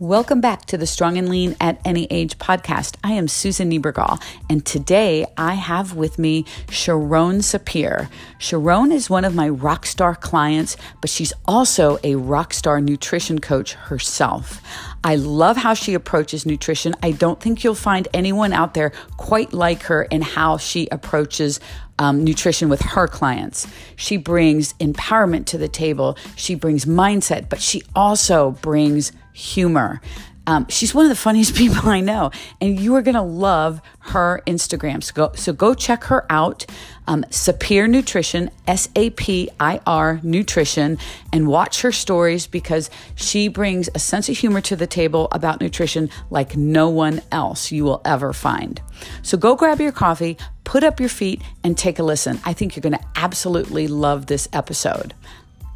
Welcome back to the Strong and Lean at Any Age podcast. I am Susan Niebergall, and today I have with me Sharone Sapir. Sharone is one of my rock star clients, but she's also a rock star nutrition coach herself. I love how she approaches nutrition. I don't think you'll find anyone out there quite like her in how she approaches um, nutrition with her clients. She brings empowerment to the table, she brings mindset, but she also brings humor. Um, she's one of the funniest people I know, and you are going to love her Instagram. So go, so go check her out, um, Sapir Nutrition, S A P I R Nutrition, and watch her stories because she brings a sense of humor to the table about nutrition like no one else you will ever find. So go grab your coffee, put up your feet, and take a listen. I think you're going to absolutely love this episode.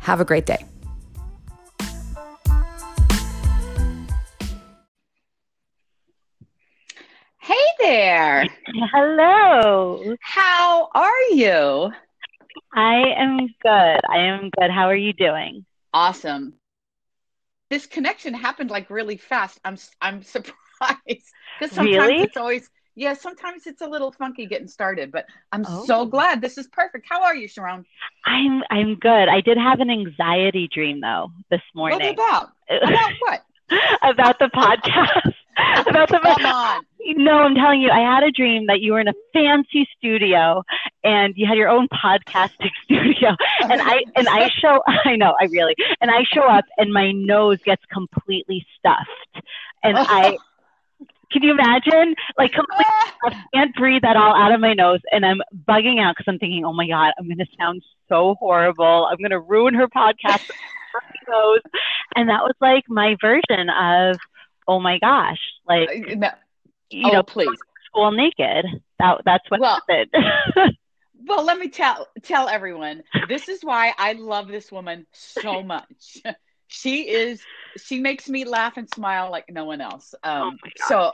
Have a great day. Hey there. Hello. How are you? I am good. I am good. How are you doing? Awesome. This connection happened like really fast. I'm I'm surprised because sometimes Really? it's always yeah. Sometimes it's a little funky getting started, but I'm Oh. so glad this is perfect. How are you, Sharone? I'm I'm good. I did have an anxiety dream though this morning. What about about what? about the podcast. about the Come on. No, I'm telling you, I had a dream that you were in a fancy studio and you had your own podcasting studio. And I and I show I know, I really and I show up and my nose gets completely stuffed. And I can you imagine? Like completely I can't breathe at all out of my nose, and I'm bugging out because I'm thinking, oh my god, I'm going to sound so horrible. I'm going to ruin her podcast. nose. And that was like my version of, oh my gosh, like uh, No. you oh, know, please. school naked. That that's what Well, happened. Well, let me tell tell everyone. This is why I love this woman so much. She is she makes me laugh and smile like no one else. Um Oh so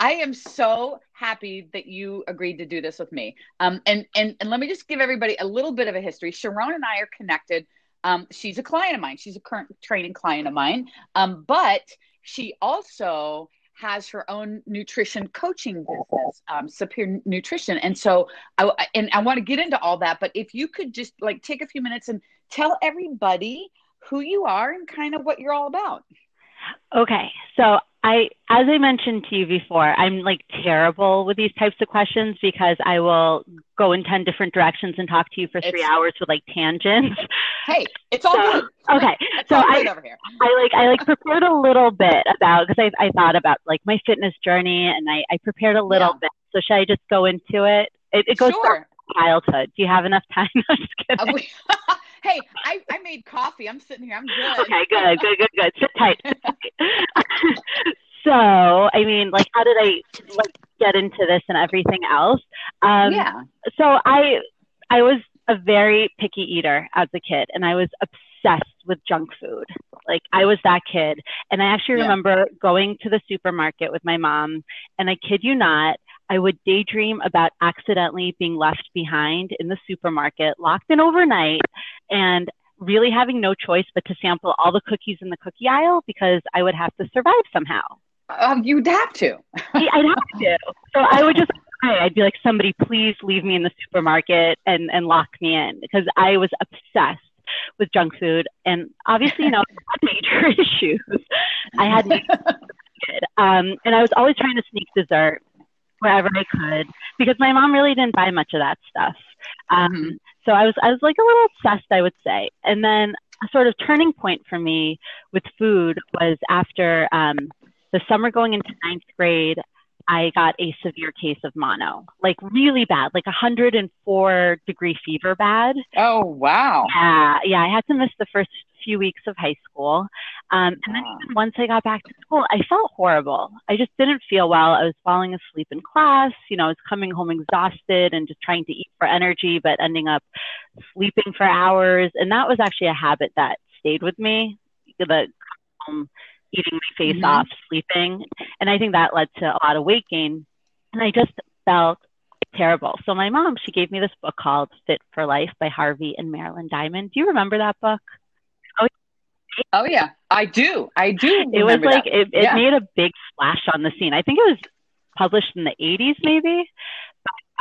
I am so happy that you agreed to do this with me. Um and and and let me just give everybody a little bit of a history. Sharone and I are connected. Um she's a client of mine. She's a current training client of mine. Um but she also has her own nutrition coaching business, um, Sapir Nutrition, and so I and I want to get into all that. But if you could just like take a few minutes and tell everybody who you are and kind of what you're all about. Okay, so I, as I mentioned to you before, I'm like terrible with these types of questions because I will go in 10 different directions and talk to you for three It's- hours with like tangents. Hey, it's all So- good. Okay, It's so I. I like I like prepared a little bit about because I I thought about like my fitness journey and I I prepared a little Yeah. bit. So should I just go into it? It, it goes back sure. to childhood. Do you have enough time? I'm just uh, kidding. Hey, I, I made coffee. I'm sitting here. I'm good. Okay, good, good, good, good. Sit tight. Sit tight. so, I mean, like, how did I like get into this and everything else? Um, yeah. So I, I was a very picky eater as a kid, and I was obsessed with junk food. Like, I was that kid, and I actually Yeah. remember going to the supermarket with my mom, and I kid you not. I would daydream about accidentally being left behind in the supermarket, locked in overnight, and really having no choice but to sample all the cookies in the cookie aisle because I would have to survive somehow. Um, you'd have to. I'd have to. So I would just cry. I'd be like, somebody please leave me in the supermarket and, and lock me in because I was obsessed with junk food. And obviously, you know, I had major issues. I had major issues. Um, and I was always trying to sneak dessert wherever I could because my mom really didn't buy much of that stuff. Um, Mhm. so I was I was like a little obsessed, I would say. And then a sort of turning point for me with food was after um, the summer going into ninth grade. I got a severe case of mono, like really bad, like 104 degree fever bad. Oh wow. Yeah, yeah. I had to miss the first few weeks of high school. Um, and then even once I got back to school, I felt horrible. I just didn't feel well. I was falling asleep in class. You know, I was coming home exhausted and just trying to eat for energy, but ending up sleeping for hours. And that was actually a habit that stayed with me. The um, eating my face Mhm. off, sleeping. And I think that led to a lot of weight gain. And I just felt terrible. So my mom, she gave me this book called Fit for Life by Harvey and Marilyn Diamond. Do you remember that book? Oh, yeah, I do. I do. It was like that. it, it yeah. made a big splash on the scene. I think it was published in the 80s, maybe.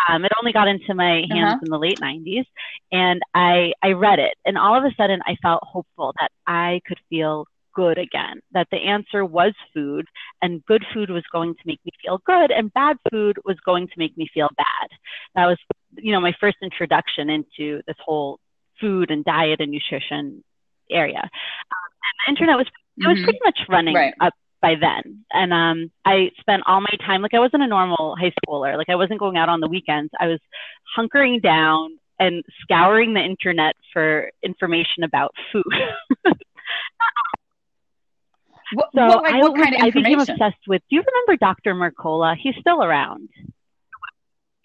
Um, it only got into my hands uh-huh. in the late 90s, and I I read it, and all of a sudden I felt hopeful that I could feel good again. That the answer was food, and good food was going to make me feel good, and bad food was going to make me feel bad. That was, you know, my first introduction into this whole food and diet and nutrition area. And the internet was it was mm-hmm. pretty much running right. up by then. And um, I spent all my time like I wasn't a normal high schooler. Like I wasn't going out on the weekends. I was hunkering down and scouring the internet for information about food. what, so what, like, what I, kind of I became obsessed with. Do you remember Dr. Mercola? He's still around.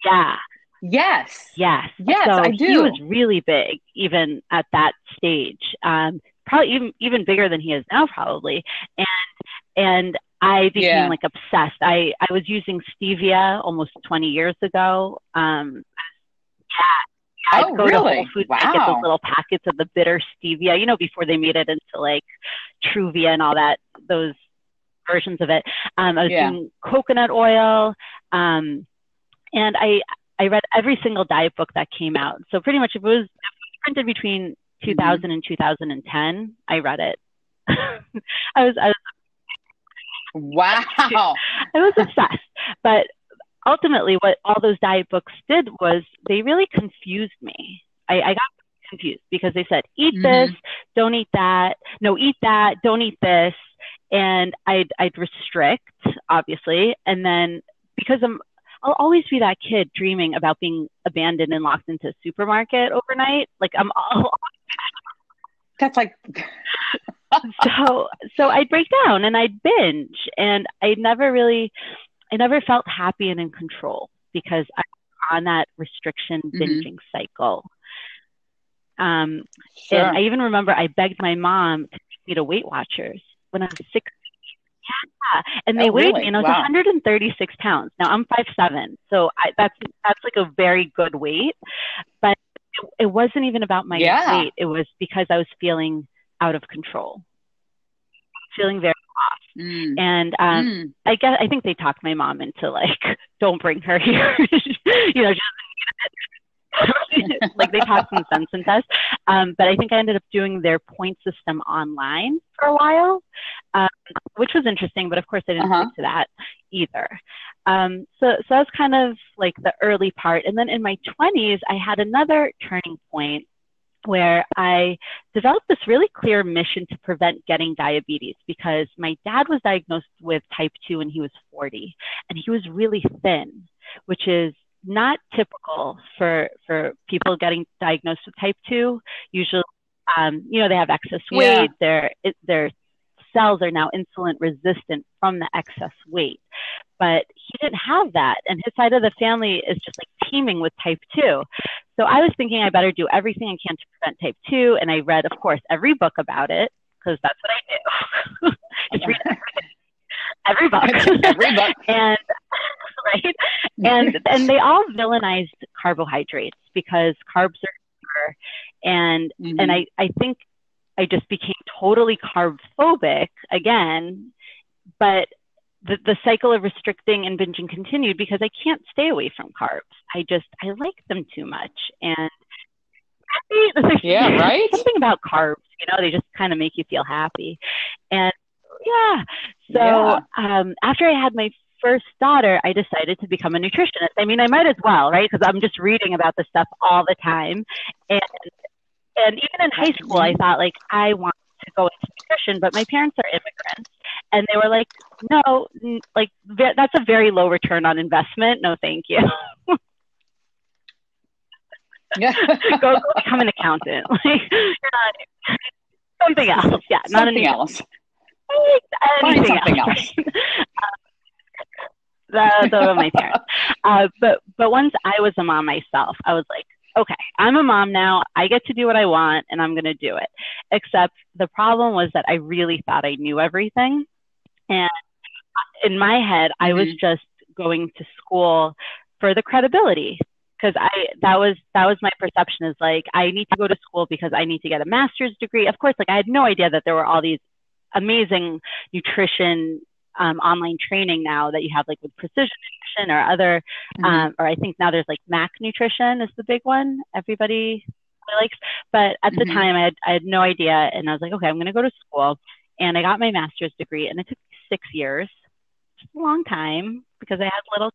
Yeah. Yes. Yes. Yes, so I do. He was really big even at that stage. Um, probably even even bigger than he is now, probably. And and I became yeah. like obsessed. I I was using stevia almost 20 years ago. Um, yeah. I'd oh, go really? to Whole Foods wow. and get those little packets of the bitter stevia, you know, before they made it into like Truvia and all that, those versions of it. Um, I was yeah. doing coconut oil. Um, and I, I read every single diet book that came out. So pretty much if it was, if it was printed between 2000 mm-hmm. and 2010, I read it. I was, I was Wow. I was obsessed. But ultimately, what all those diet books did was they really confused me. I, I got confused because they said, eat mm-hmm. this, don't eat that. No, eat that, don't eat this. And I'd, I'd restrict, obviously. And then because I'm, I'll always be that kid dreaming about being abandoned and locked into a supermarket overnight. Like I'm all. That's like so so I'd break down and I'd binge and I never really I never felt happy and in control because I'm on that restriction mm-hmm. binging mm-hmm. cycle. Um, sure. and I even remember I begged my mom to take me to Weight Watchers when I was six. Yeah, and they oh, weighed really? me, and I was wow. 136 pounds. Now I'm five seven, so I, that's that's like a very good weight. But it, it wasn't even about my yeah. weight; it was because I was feeling out of control, feeling very off. Mm. And um, mm. I guess I think they talked my mom into like, don't bring her here. you know, like they talked some sense us. Um, but I think I ended up doing their point system online for a while, um, which was interesting. But of course, I didn't uh-huh. to that either. Um, so, so that was kind of like the early part. And then in my 20s, I had another turning point where I developed this really clear mission to prevent getting diabetes because my dad was diagnosed with type 2 when he was 40 and he was really thin, which is not typical for for people getting diagnosed with type 2. Usually um, you know they have excess weight, yeah. their their cells are now insulin resistant from the excess weight. But he didn't have that. And his side of the family is just like teeming with type 2. So I was thinking I better do everything I can to prevent type 2. And I read, of course, every book about it because that's what I do. just read every book. every book. and right. And and they all villainized carbohydrates because carbs are. And mm-hmm. and I, I think I just became totally carb phobic again. But the, the cycle of restricting and binging continued because I can't stay away from carbs. I just, I like them too much. And yeah, right. Something about carbs, you know, they just kind of make you feel happy. And yeah, so yeah. Um, after I had my first daughter, I decided to become a nutritionist. I mean, I might as well, right? Because I'm just reading about this stuff all the time. And and even in high school, I thought like I want to go into nutrition, but my parents are immigrants, and they were like, "No, like that's a very low return on investment. No, thank you." yeah. go, go become an accountant. Like you're not something else. Yeah, not something else. Anything Find something else. those are my parents. Uh, but but once I was a mom myself, I was like, okay, I'm a mom now. I get to do what I want and I'm going to do it. Except the problem was that I really thought I knew everything. And in my head, mm-hmm. I was mm-hmm. just going to school for the credibility. because I that was that was my perception is like I need to go to school because I need to get a master's degree. Of course, like I had no idea that there were all these amazing nutrition um, online training now that you have like with precision nutrition or other mm-hmm. um, or I think now there's like Mac Nutrition is the big one everybody likes. But at the mm-hmm. time I had I had no idea and I was like, okay, I'm gonna go to school and I got my master's degree and it took six years. It's a long time because I had little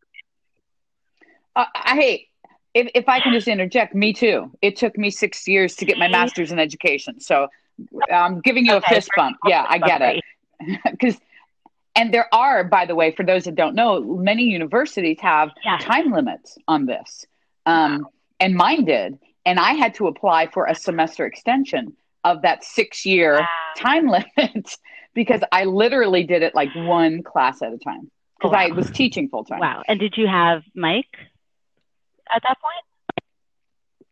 uh, I if, if I can just interject, me too. It took me six years to get my master's in education. So I'm giving you okay, a fist bump. Yeah, I get it. Because, and there are, by the way, for those that don't know, many universities have yeah. time limits on this. Um, wow. And mine did. And I had to apply for a semester extension of that six year wow. time limit because I literally did it like one class at a time because oh, wow. I was teaching full time. Wow. And did you have Mike? at that point?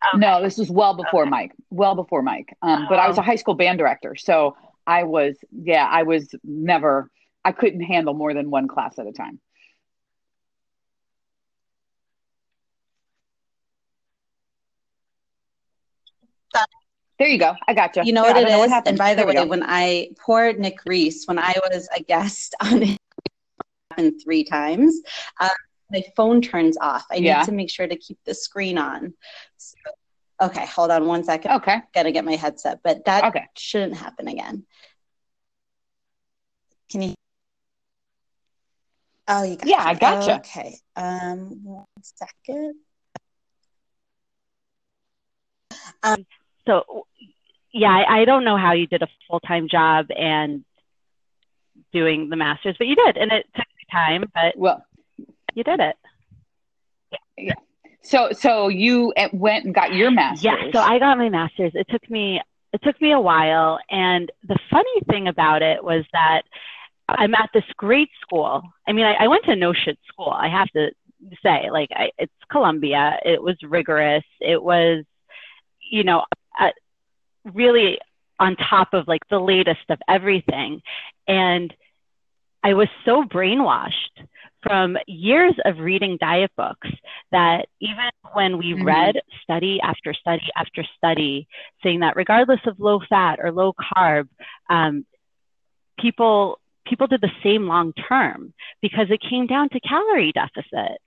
Okay. No, this was well before okay. Mike. Well before Mike. Um, oh. But I was a oh. high school band director, so I was yeah, I was never. I couldn't handle more than one class at a time. There you go. I got you. You know yeah, what it is. What and by the way, when I poor Nick Reese, when I was a guest on it, happened three times. Uh, my phone turns off. I yeah. need to make sure to keep the screen on. So, okay, hold on one second. Okay. Gotta get my headset, but that okay. shouldn't happen again. Can you? Oh, you got Yeah, I gotcha. Okay. Um, one second. Um, so, yeah, I, I don't know how you did a full time job and doing the masters, but you did, and it took time. But well, you did it. Yeah. So so you went and got your master's. Yeah. So I got my master's. It took me it took me a while, and the funny thing about it was that I'm at this great school. I mean, I, I went to no shit school. I have to say, like, I, it's Columbia. It was rigorous. It was, you know, uh, really on top of like the latest of everything, and I was so brainwashed from years of reading diet books that even when we mm-hmm. read study after study after study saying that regardless of low fat or low carb, um, people people did the same long term because it came down to calorie deficit.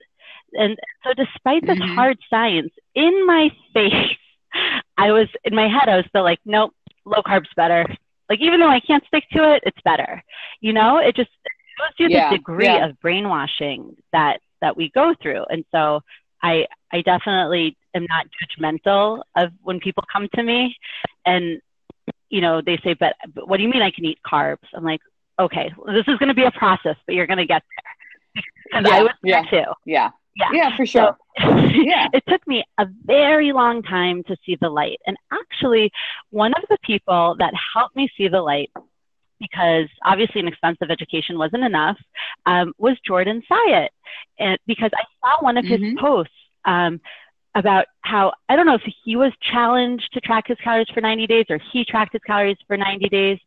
And so despite this mm-hmm. hard science in my face, I was in my head, I was still like, nope, low carb's better. Like even though I can't stick to it, it's better. You know, it just shows you yeah, the degree yeah. of brainwashing that that we go through. And so I I definitely am not judgmental of when people come to me and you know they say but, but what do you mean I can eat carbs? I'm like okay, this is going to be a process, but you're going to get there. Because yeah, I was yeah, there too. Yeah. Yeah. Yeah, for sure. So, yeah. It took me a very long time to see the light. And actually, one of the people that helped me see the light because obviously an expensive education wasn't enough, um, was Jordan Syatt. And because I saw one of his mm-hmm. posts um, about how, I don't know if he was challenged to track his calories for 90 days or he tracked his calories for 90 days.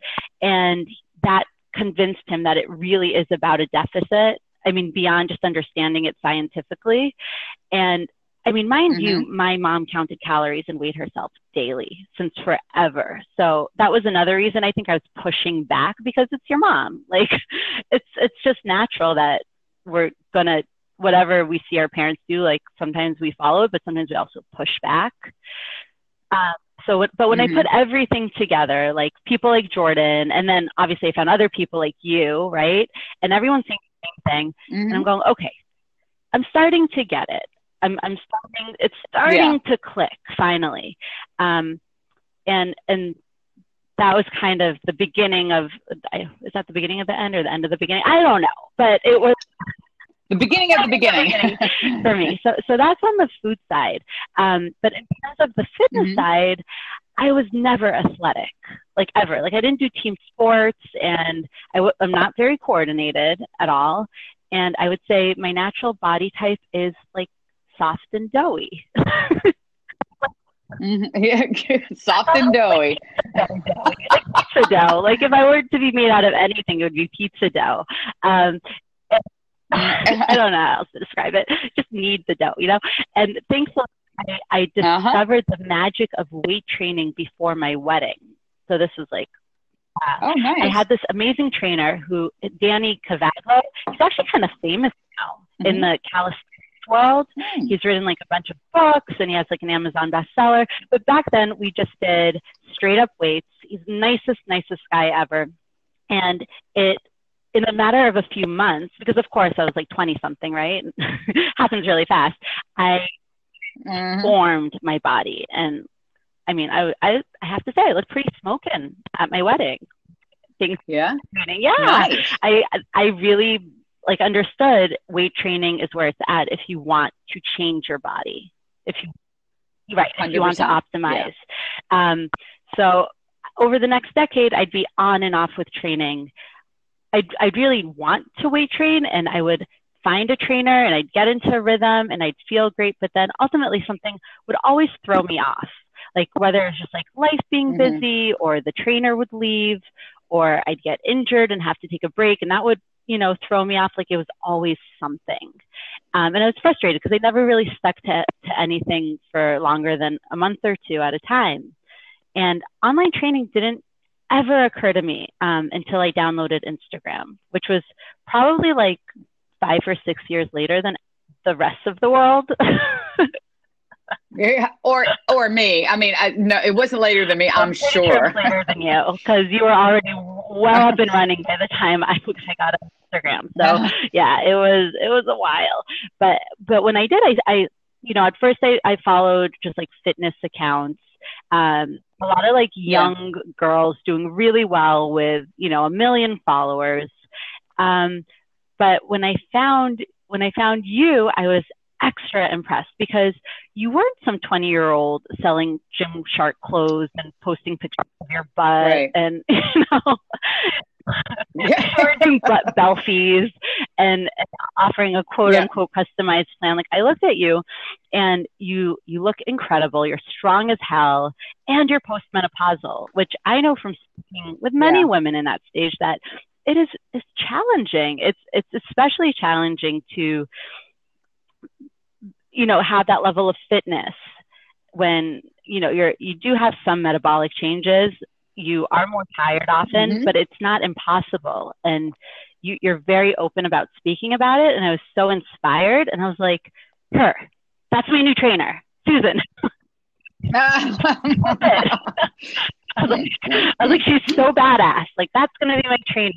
And that convinced him that it really is about a deficit. I mean, beyond just understanding it scientifically. And I mean, mind mm-hmm. you, my mom counted calories and weighed herself daily since forever. So that was another reason I think I was pushing back because it's your mom. Like it's it's just natural that we're gonna whatever we see our parents do, like sometimes we follow it, but sometimes we also push back. Um, so, but when mm-hmm. I put everything together, like people like Jordan, and then obviously I found other people like you, right? And everyone's saying the same thing, mm-hmm. and I'm going, okay, I'm starting to get it. I'm I'm starting it's starting yeah. to click finally. Um, and and that was kind of the beginning of is that the beginning of the end or the end of the beginning? I don't know, but it was the beginning of the beginning, for me. So so that's on the food side. Um, but in terms of the fitness mm-hmm. side, I was never athletic, like ever. Like I didn't do team sports, and i w- I'm not very coordinated at all. And I would say my natural body type is like soft and doughy. mm-hmm. Yeah, soft and doughy. like pizza dough. Like if I were to be made out of anything, it would be pizza dough. Um, I don't know how else to describe it. Just knead the dough, you know. And thankfully, I, I uh-huh. discovered uh-huh. the magic of weight training before my wedding. So this was like Oh, nice. I had this amazing trainer who, Danny Kavadlo, he's actually kind of famous now mm-hmm. in the calisthenics world. Mm. He's written like a bunch of books and he has like an Amazon bestseller. But back then we just did straight up weights. He's the nicest, nicest guy ever. And it, in a matter of a few months, because of course I was like 20 something, right? Happens really fast. I mm-hmm. formed my body and I mean, I, I, I have to say, I looked pretty smoking at my wedding. Things, yeah. Yeah. Nice. I, I really like understood weight training is where it's at if you want to change your body. If you, right, if you want to optimize. Yeah. Um, so over the next decade, I'd be on and off with training. I'd, I'd really want to weight train and I would find a trainer and I'd get into a rhythm and I'd feel great, but then ultimately something would always throw me off like whether it's just like life being mm-hmm. busy or the trainer would leave or I'd get injured and have to take a break and that would, you know, throw me off like it was always something. Um, and I was frustrated because I never really stuck to, to anything for longer than a month or two at a time. And online training didn't ever occur to me um, until I downloaded Instagram, which was probably like five or six years later than the rest of the world. Yeah, or or me. I mean, I, no, it wasn't later than me. I'm sure later than you because you were already well up and running by the time I, I got Instagram. So yeah, it was it was a while. But but when I did, I, I you know at first I, I followed just like fitness accounts. Um, a lot of like young yeah. girls doing really well with you know a million followers. Um, but when I found when I found you, I was extra impressed because you weren't some 20 year old selling Gymshark clothes and posting pictures of your butt right. and, you know, yeah. doing and, and offering a quote yeah. unquote customized plan. Like I looked at you and you, you look incredible. You're strong as hell and you're postmenopausal, which I know from speaking with many yeah. women in that stage that it is, it's challenging. It's, it's especially challenging to, you know, have that level of fitness when, you know, you're, you do have some metabolic changes. You are more tired often, mm-hmm. but it's not impossible. And you, you're very open about speaking about it. And I was so inspired. And I was like, her, that's my new trainer, Susan. I, was like, I was like, she's so badass. Like, that's going to be my trainer.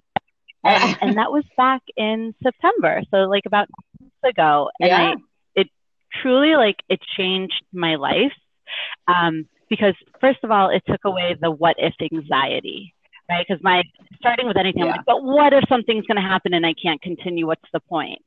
And, and, that was back in September. So, like, about months ago. And yeah. I, it truly like it changed my life um, because first of all it took away the what if anxiety right because my starting with anything yeah. i'm like but what if something's going to happen and i can't continue what's the point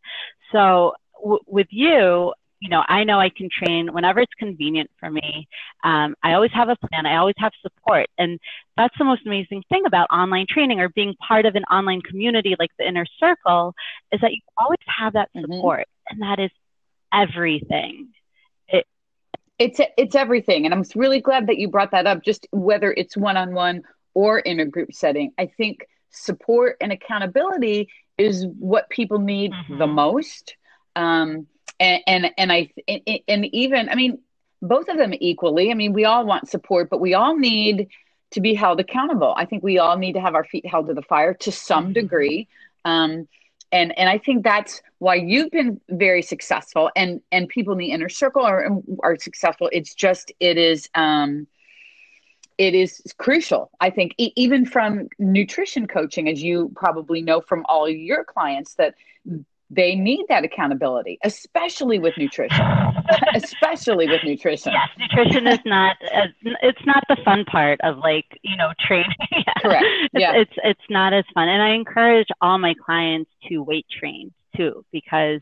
so w- with you you know i know i can train whenever it's convenient for me um, i always have a plan i always have support and that's the most amazing thing about online training or being part of an online community like the inner circle is that you always have that mm-hmm. support mm-hmm. and that is everything. It, it's it's everything, and I'm really glad that you brought that up. Just whether it's one on one or in a group setting, I think support and accountability is what people need mm-hmm. the most. Um, and and and I and, and even I mean both of them equally. I mean, we all want support, but we all need to be held accountable. I think we all need to have our feet held to the fire to some mm-hmm. degree. Um, and and I think that's why you've been very successful, and and people in the inner circle are are successful. It's just it is um, it is crucial. I think e- even from nutrition coaching, as you probably know from all your clients, that they need that accountability, especially with nutrition. especially with nutrition. Yes, nutrition is not. Uh, it's not the fun part of like you know training. Correct. Yeah. It's, it's it's not as fun, and I encourage all my clients to weight train too because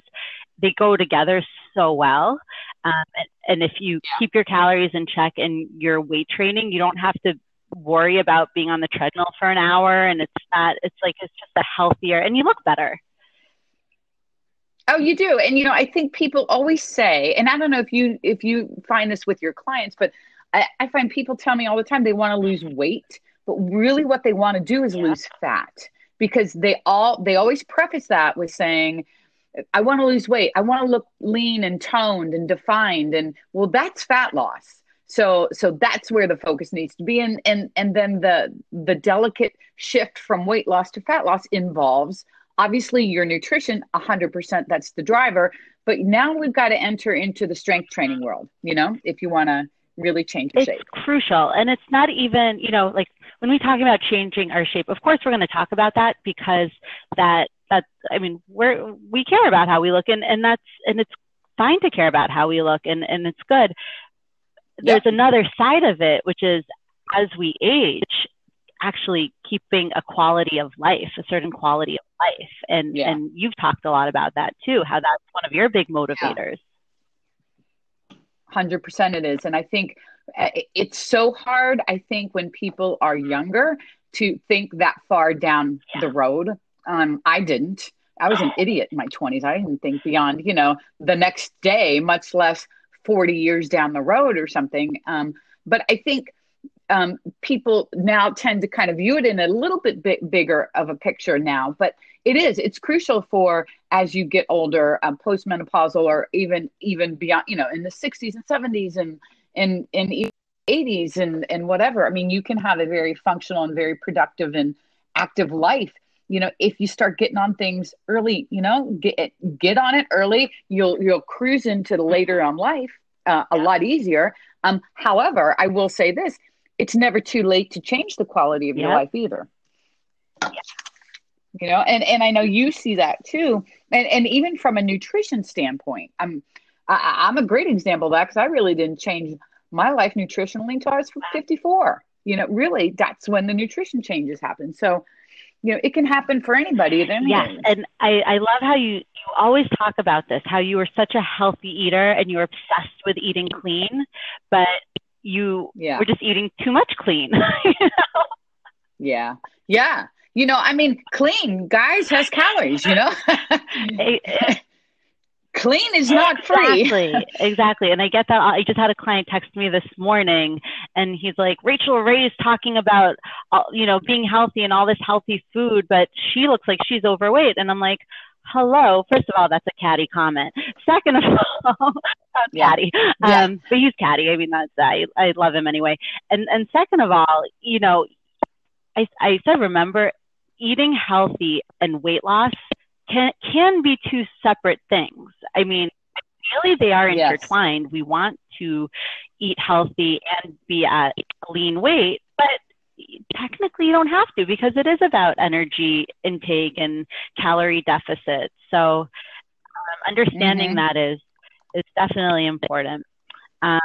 they go together so well. Um, and, and, if you yeah. keep your calories in check and you're weight training, you don't have to worry about being on the treadmill for an hour. And it's not. It's like it's just a healthier, and you look better. Oh, you do. And you know, I think people always say, and I don't know if you if you find this with your clients, but I, I find people tell me all the time they want to lose weight, but really what they want to do is yeah. lose fat because they all they always preface that with saying, I want to lose weight. I want to look lean and toned and defined. And well, that's fat loss. So so that's where the focus needs to be. And and and then the the delicate shift from weight loss to fat loss involves obviously your nutrition 100% that's the driver but now we've got to enter into the strength training world you know if you want to really change your it's shape. crucial and it's not even you know like when we talk about changing our shape of course we're going to talk about that because that that's i mean we're we care about how we look and and that's and it's fine to care about how we look and and it's good. There's another side of it which is as we age actually keeping a quality of life a certain quality of life. And yeah. and you've talked a lot about that too how that's one of your big motivators. Yeah. 100% it is. And i think uh, it's so hard i think when people are younger to think that far down yeah. the road. Um, i didn't. I was an idiot in my 20s i didn't think beyond you know the next day much less 40 years down the road or something. Um, but i think um, people now tend to kind of view it in a little bit big, bigger of a picture now but it is it's crucial for as you get older um, postmenopausal or even even beyond you know in the 60s and 70s and in in 80s and and whatever. I mean you can have a very functional and very productive and active life. You know if you start getting on things early you know get get on it early you'll you'll cruise into the later on life uh, a lot easier. Um however i will say this it's never too late to change the quality of your life either. You know and and i know you see that too. And and even from a nutrition standpoint i'm I, i'm a great example of that because i really didn't change my life nutritionally until i was 54 you know really that's when the nutrition changes happen. So you know it can happen for anybody at any yes and I, I love how you you always talk about this how you were such a healthy eater and you were obsessed with eating clean but you yeah. were just eating too much clean you know? yeah yeah you know, I mean, clean, guys, has calories, you know? clean is not free. Exactly. exactly. And I get that. I just had a client text me this morning and he's like, Rachael Ray is talking about, uh, you know, being healthy and all this healthy food, but she looks like she's overweight. And I'm like, hello. First of all, that's a catty comment. Second of all, yeah. catty. Yeah. Um, but he's catty. I mean, that's, I, I love him anyway. And, and second of all, you know, I, I said, remember, eating healthy and weight loss can can be two separate things. I mean, really they are intertwined. Yes. We want to eat healthy and be at a lean weight, but technically you don't have to because it is about energy intake and calorie deficit. So um, understanding mm-hmm. that is is definitely important. Um,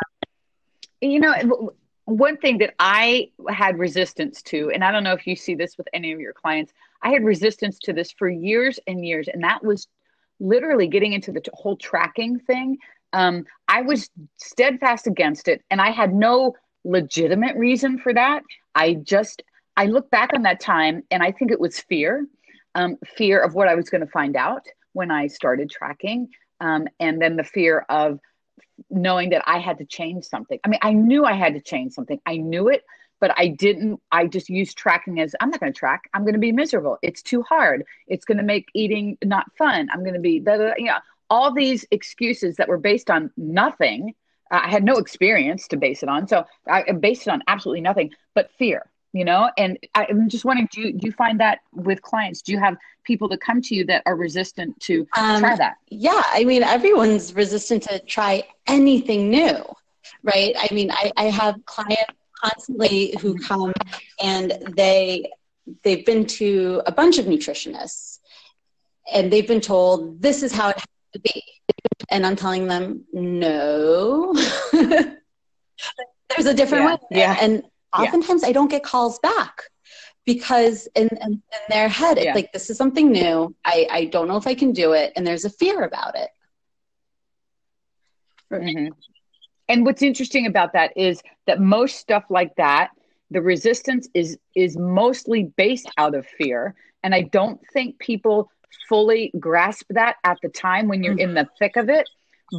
you know, one thing that I had resistance to, and I don't know if you see this with any of your clients, I had resistance to this for years and years, and that was literally getting into the whole tracking thing. Um, I was steadfast against it, and I had no legitimate reason for that. I just, I look back on that time, and I think it was fear um, fear of what I was going to find out when I started tracking, um, and then the fear of knowing that I had to change something. I mean, I knew I had to change something. I knew it, but I didn't. I just used tracking as I'm not going to track. I'm going to be miserable. It's too hard. It's going to make eating not fun. I'm going to be, blah, you know, all these excuses that were based on nothing. I had no experience to base it on. So I based it on absolutely nothing but fear you know? And i'm just wondering do you, do you find that with clients? Do you have people that come to you that are resistant to um, try that? yeah i mean everyone's resistant to try anything new right? I mean i, I have clients constantly who come and they they've been to a bunch of nutritionists and they've been told this is how it has to be and i'm telling them no there's a different yeah, way yeah and oftentimes yeah. I don't get calls back because in, in, in their head, it's yeah. like, this is something new. I, I don't know if I can do it. And there's a fear about it. Mm-hmm. And what's interesting about that is that most stuff like that, the resistance is is mostly based out of fear. And I don't think people fully grasp that at the time when you're mm-hmm. in the thick of it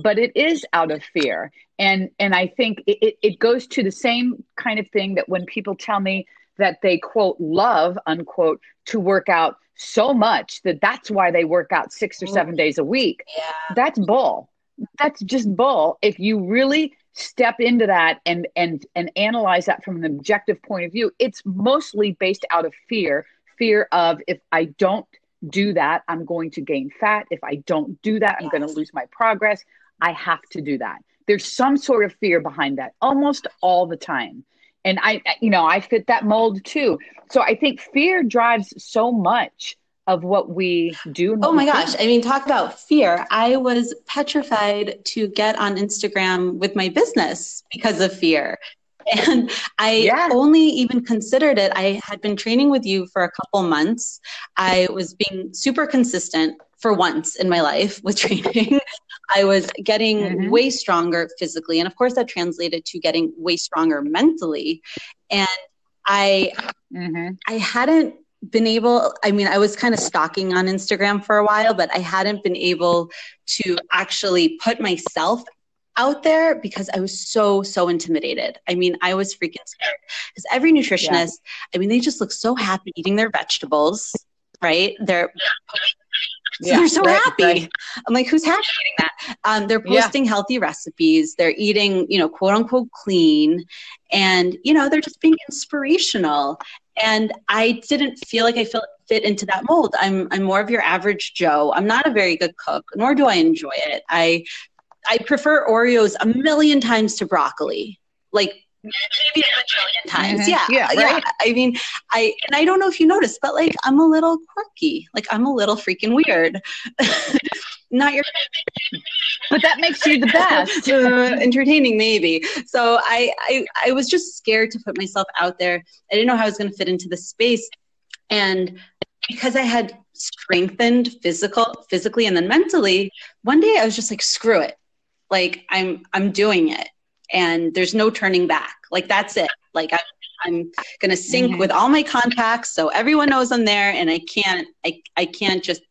but it is out of fear and and i think it, it goes to the same kind of thing that when people tell me that they quote love unquote to work out so much that that's why they work out six or seven days a week. Yeah. That's bull. That's just bull. If you really step into that and and and analyze that from an objective point of view, it's mostly based out of fear, fear of if I don't do that, I'm going to gain fat. If I don't do that, I'm going to lose my progress. I have to do that. There's some sort of fear behind that almost all the time and I, you know, I fit that mold too. So I think fear drives so much of what we do. Oh my gosh. I mean, talk about fear. I was petrified to get on Instagram with my business because of fear. And I yeah. only even considered it. I had been training with you for a couple months. I was being super consistent for once in my life with training. I was getting mm-hmm. way stronger physically. And of course, that translated to getting way stronger mentally. And I, mm-hmm. I hadn't been able, I mean, I was kind of stalking on Instagram for a while, but I hadn't been able to actually put myself out there because I was so, so intimidated. I mean, I was freaking scared because every nutritionist, yeah. I mean, they just look so happy eating their vegetables, right? They're so yeah, they're so right, happy. Right. I'm like, who's happy eating that? Um, they're posting yeah. healthy recipes. They're eating, you know, quote unquote clean. And, you know, they're just being inspirational. And I didn't feel like I fit into that mold. I'm, I'm more of your average Joe. I'm not a very good cook, nor do I enjoy it. I, I prefer Oreos a million times to broccoli. Like maybe a trillion times. Mm-hmm. Yeah. Yeah. Right? yeah. I mean, I, and I don't know if you noticed, but like, I'm a little quirky. Like, I'm a little freaking weird. Not your, but that makes you the best. uh, entertaining, maybe. So I, I, I was just scared to put myself out there. I didn't know how I was going to fit into the space. And because I had strengthened physical, physically, and then mentally, one day I was just like, screw it. Like I'm, I'm doing it and there's no turning back. Like that's it. Like I, I'm going to sync mm-hmm. with all my contacts so everyone knows I'm there, and I can't I I can't just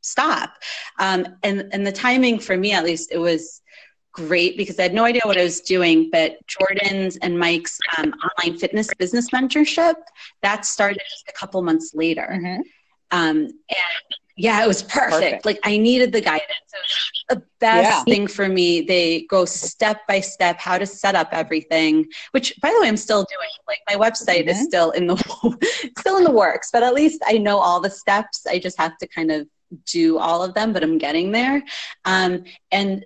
stop. Um, and and the timing for me at least it was great because I had no idea what I was doing. But Jordan's and Mike's um, online fitness business mentorship that started just a couple months later. Mm-hmm. Um, and yeah, it was perfect. perfect. Like I needed the guidance. the best yeah. thing for me. They go step by step how to set up everything. Which, by the way, I'm still doing. Like my website mm-hmm. is still in the still in the works, but at least I know all the steps. I just have to kind of do all of them, but I'm getting there. Um, and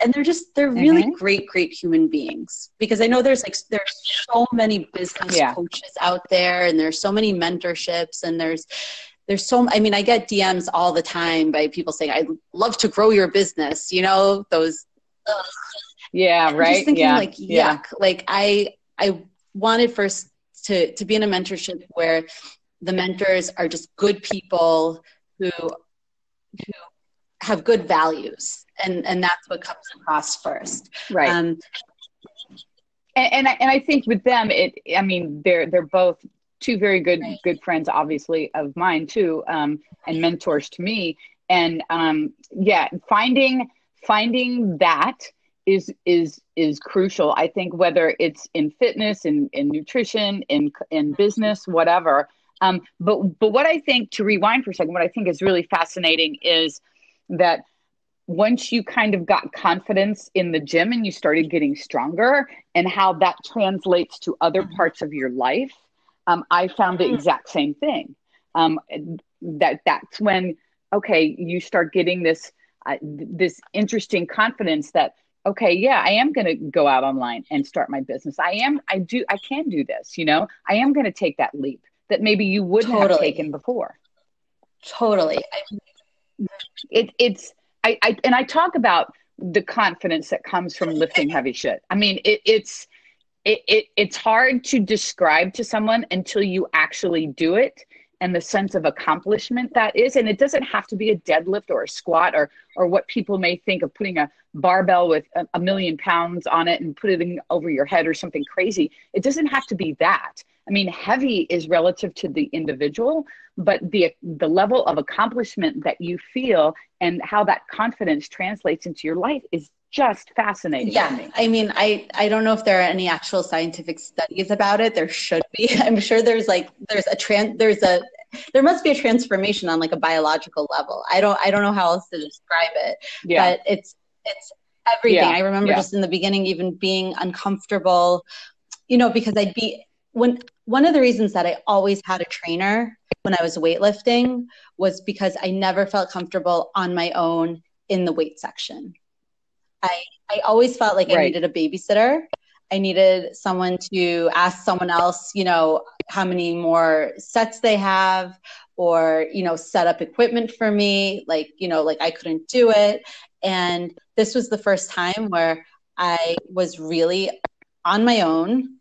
and they're just they're really mm-hmm. great, great human beings because I know there's like there's so many business yeah. coaches out there, and there's so many mentorships, and there's there's so i mean i get dms all the time by people saying i'd love to grow your business you know those ugh. yeah right just thinking yeah. like yuck yeah. like i i wanted first to to be in a mentorship where the mentors are just good people who who have good values and and that's what comes across first right um, and, and I, and I think with them it i mean they're they're both two very good right. good friends, obviously of mine too, um, and mentors to me. And um, yeah, finding finding that is is is crucial. I think whether it's in fitness, in in nutrition, in in business, whatever. Um, but but what I think to rewind for a second, what I think is really fascinating is that once you kind of got confidence in the gym and you started getting stronger and how that translates to other mm-hmm. parts of your life um, I found the mm. exact same thing. Um, that that's when okay, you start getting this uh, this interesting confidence that okay, yeah, I am going to go out online and start my business. I am, I do, I can do this. You know, I am going to take that leap that maybe you wouldn't totally. have taken before. Totally. It, it's I, I and I talk about the confidence that comes from lifting heavy shit. I mean, it, it's it, it it's hard to describe to someone until you actually do it and the sense of accomplishment that is. And it doesn't have to be a deadlift or a squat or or what people may think of putting a barbell with a, a million pounds on it and put it over your head or something crazy. It doesn't have to be that. I mean heavy is relative to the individual but the the level of accomplishment that you feel and how that confidence translates into your life is just fascinating yeah me. i mean i i don't know if there are any actual scientific studies about it there should be i'm sure there's like there's a trans there's a there must be a transformation on like a biological level i don't i don't know how else to describe it yeah. but it's it's everything yeah. i remember yeah. just in the beginning even being uncomfortable you know because i'd be when one of the reasons that i always had a trainer when i was weightlifting was because i never felt comfortable on my own in the weight section I, I always felt like right. I needed a babysitter. I needed someone to ask someone else, you know, how many more sets they have or, you know, set up equipment for me. Like, you know, like I couldn't do it. And this was the first time where I was really on my own